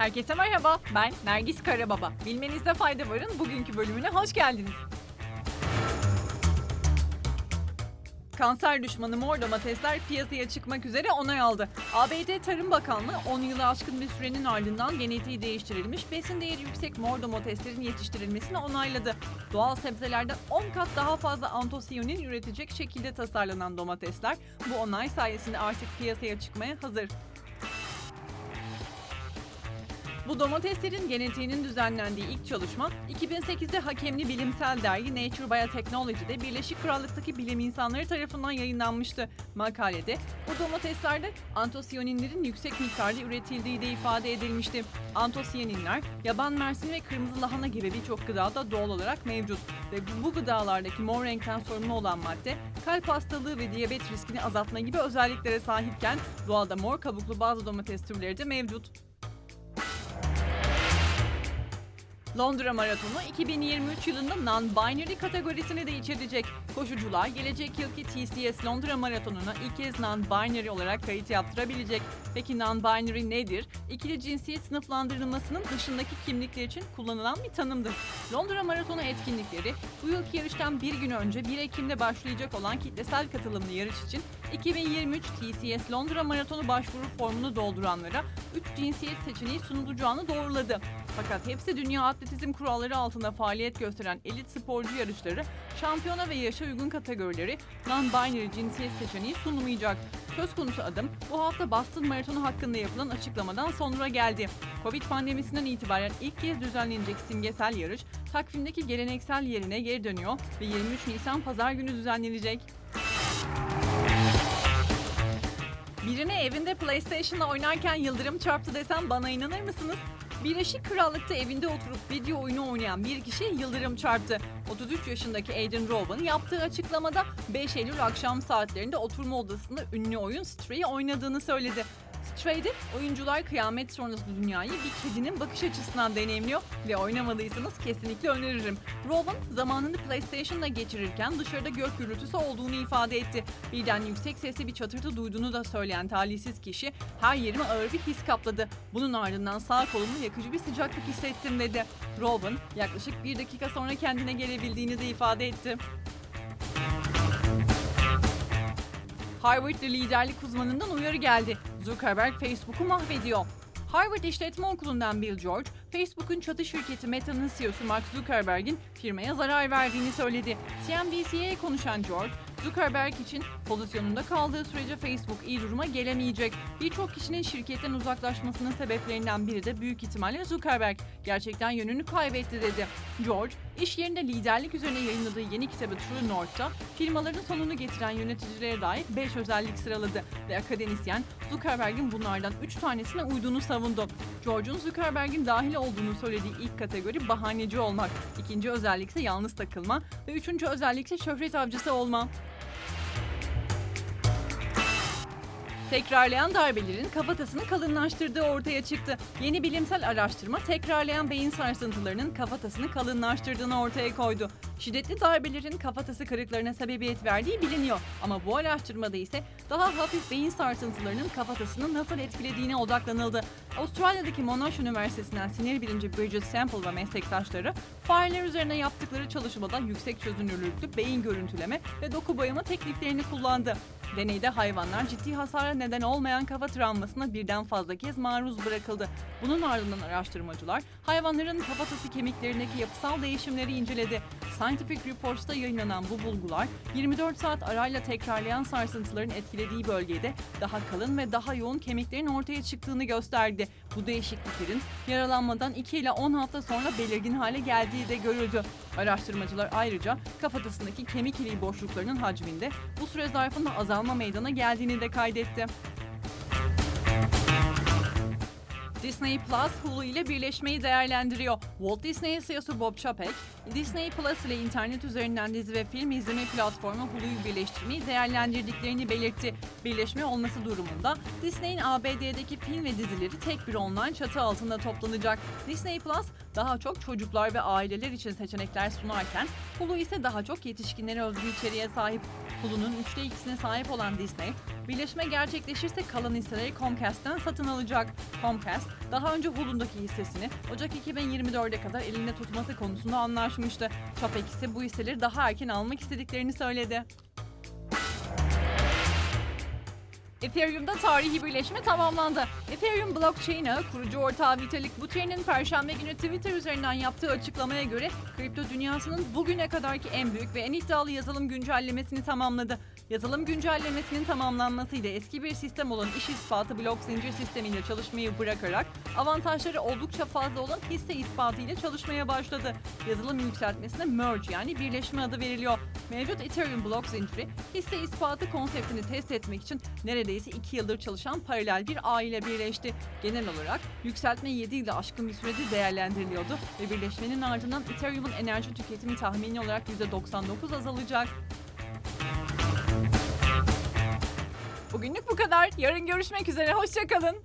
Herkese merhaba, ben Nergis Karababa. Bilmenizde fayda varın bugünkü bölümüne hoş geldiniz. Kanser düşmanı mor domatesler piyasaya çıkmak üzere onay aldı. ABD Tarım Bakanlığı 10 yılı aşkın bir sürenin ardından genetiği değiştirilmiş besin değeri yüksek mor domateslerin yetiştirilmesini onayladı. Doğal sebzelerden 10 kat daha fazla antosiyonin üretecek şekilde tasarlanan domatesler bu onay sayesinde artık piyasaya çıkmaya hazır. Bu domateslerin genetiğinin düzenlendiği ilk çalışma 2008'de hakemli bilimsel dergi Nature Biotechnology'de Birleşik Krallık'taki bilim insanları tarafından yayınlanmıştı. Makalede bu domateslerde antosiyaninlerin yüksek miktarda üretildiği de ifade edilmişti. Antosiyaninler yaban mersini ve kırmızı lahana gibi birçok gıdada doğal olarak mevcut ve bu gıdalardaki mor renkten sorumlu olan madde kalp hastalığı ve diyabet riskini azaltma gibi özelliklere sahipken doğada mor kabuklu bazı domates türleri de mevcut. Londra Maratonu 2023 yılında non-binary kategorisini de içerecek. Koşucular gelecek yılki TCS Londra Maratonu'na ilk kez non-binary olarak kayıt yaptırabilecek. Peki non-binary nedir? İkili cinsiyet sınıflandırılmasının dışındaki kimlikler için kullanılan bir tanımdır. Londra Maratonu etkinlikleri bu yılki yarıştan bir gün önce 1 Ekim'de başlayacak olan kitlesel katılımlı yarış için 2023 TCS Londra Maratonu başvuru formunu dolduranlara 3 cinsiyet seçeneği sunulacağını doğruladı. Fakat hepsi dünya atletizm kuralları altında faaliyet gösteren elit sporcu yarışları, şampiyona ve yaşa uygun kategorileri non-binary cinsiyet seçeneği sunulmayacak. Söz konusu adım bu hafta Boston Maratonu hakkında yapılan açıklamadan sonra geldi. Covid pandemisinden itibaren ilk kez düzenlenecek simgesel yarış takvimdeki geleneksel yerine geri dönüyor ve 23 Nisan pazar günü düzenlenecek. Birine evinde PlayStation'la oynarken yıldırım çarptı desem bana inanır mısınız? Birleşik Krallık'ta evinde oturup video oyunu oynayan bir kişi yıldırım çarptı. 33 yaşındaki Aiden Rowan yaptığı açıklamada 5 Eylül akşam saatlerinde oturma odasında ünlü oyun Stray'i oynadığını söyledi. Stray'de oyuncular kıyamet sonrası dünyayı bir kedinin bakış açısından deneyimliyor ve oynamadıysanız kesinlikle öneririm. Rowan zamanını PlayStation'la geçirirken dışarıda gök gürültüsü olduğunu ifade etti. Birden yüksek sesli bir çatırtı duyduğunu da söyleyen talihsiz kişi her yerime ağır bir his kapladı. Bunun ardından sağ kolumda yakıcı bir sıcaklık hissettim dedi. Rowan yaklaşık bir dakika sonra kendine gelebildiğini de ifade etti. Harvard liderlik uzmanından uyarı geldi. Zuckerberg Facebook'u mahvediyor. Harvard İşletme Okulu'ndan Bill George, Facebook'un çatı şirketi Meta'nın CEO'su Mark Zuckerberg'in firmaya zarar verdiğini söyledi. CNBC'ye konuşan George, Zuckerberg için pozisyonunda kaldığı sürece Facebook iyi duruma gelemeyecek. Birçok kişinin şirketten uzaklaşmasının sebeplerinden biri de büyük ihtimalle Zuckerberg gerçekten yönünü kaybetti dedi. George, iş yerinde liderlik üzerine yayınladığı yeni kitabı True North'ta firmaların sonunu getiren yöneticilere dair 5 özellik sıraladı ve akademisyen Zuckerberg'in bunlardan 3 tanesine uyduğunu savundu. George'un Zuckerberg'in dahil olduğunu söylediği ilk kategori bahaneci olmak, ikinci özellik ise yalnız takılma ve üçüncü özellik ise şöhret avcısı olma. Tekrarlayan darbelerin kafatasını kalınlaştırdığı ortaya çıktı. Yeni bilimsel araştırma tekrarlayan beyin sarsıntılarının kafatasını kalınlaştırdığını ortaya koydu. Şiddetli darbelerin kafatası kırıklarına sebebiyet verdiği biliniyor ama bu araştırmada ise daha hafif beyin sarsıntılarının kafatasını nasıl etkilediğine odaklanıldı. Avustralya'daki Monash Üniversitesi'nden sinir bilimci Bridget Sample ve meslektaşları fareler üzerine yaptıkları çalışmada yüksek çözünürlüklü beyin görüntüleme ve doku boyama tekniklerini kullandı. Deneyde hayvanlar ciddi hasara neden olmayan kafa travmasına birden fazla kez maruz bırakıldı. Bunun ardından araştırmacılar hayvanların kafatası kemiklerindeki yapısal değişimleri inceledi. Scientific Reports'ta yayınlanan bu bulgular 24 saat arayla tekrarlayan sarsıntıların etkilediği bölgede daha kalın ve daha yoğun kemiklerin ortaya çıktığını gösterdi. Bu değişikliklerin yaralanmadan 2 ile 10 hafta sonra belirgin hale geldiği de görüldü. Araştırmacılar ayrıca kafatasındaki kemik iliği boşluklarının hacminde bu süre zarfında azalma meydana geldiğini de kaydetti. Disney Plus Hulu ile birleşmeyi değerlendiriyor. Walt Disney CEO'su Bob Chapek, Disney Plus ile internet üzerinden dizi ve film izleme platformu Hulu'yu birleştirmeyi değerlendirdiklerini belirtti. Birleşme olması durumunda Disney'in ABD'deki film ve dizileri tek bir online çatı altında toplanacak. Disney Plus daha çok çocuklar ve aileler için seçenekler sunarken Hulu ise daha çok yetişkinlere özgü içeriğe sahip. Hulu'nun üçte ikisine sahip olan Disney, birleşme gerçekleşirse kalan hisseleri Comcast'ten satın alacak. Comcast, daha önce Hulu'ndaki hissesini Ocak 2024'e kadar elinde tutması konusunda anlaşmıştı. Çapek ise bu hisseleri daha erken almak istediklerini söyledi. Ethereum'da tarihi birleşme tamamlandı. Ethereum blockchain'ı kurucu ortağı Vitalik Buterin'in perşembe günü Twitter üzerinden yaptığı açıklamaya göre kripto dünyasının bugüne kadarki en büyük ve en iddialı yazılım güncellemesini tamamladı. Yazılım güncellemesinin tamamlanmasıyla eski bir sistem olan iş ispatı blok zincir sistemiyle çalışmayı bırakarak avantajları oldukça fazla olan hisse ispatı ile çalışmaya başladı. Yazılım yükseltmesine merge yani birleşme adı veriliyor. Mevcut Ethereum blok zinciri hisse ispatı konseptini test etmek için neredeyse 2 yıldır çalışan paralel bir ağ ile birleşti. Genel olarak yükseltme 7 yılı aşkın bir sürede değerlendiriliyordu ve birleşmenin ardından Ethereum'un enerji tüketimi tahmini olarak %99 azalacak. Bugünlük bu kadar. Yarın görüşmek üzere. Hoşçakalın.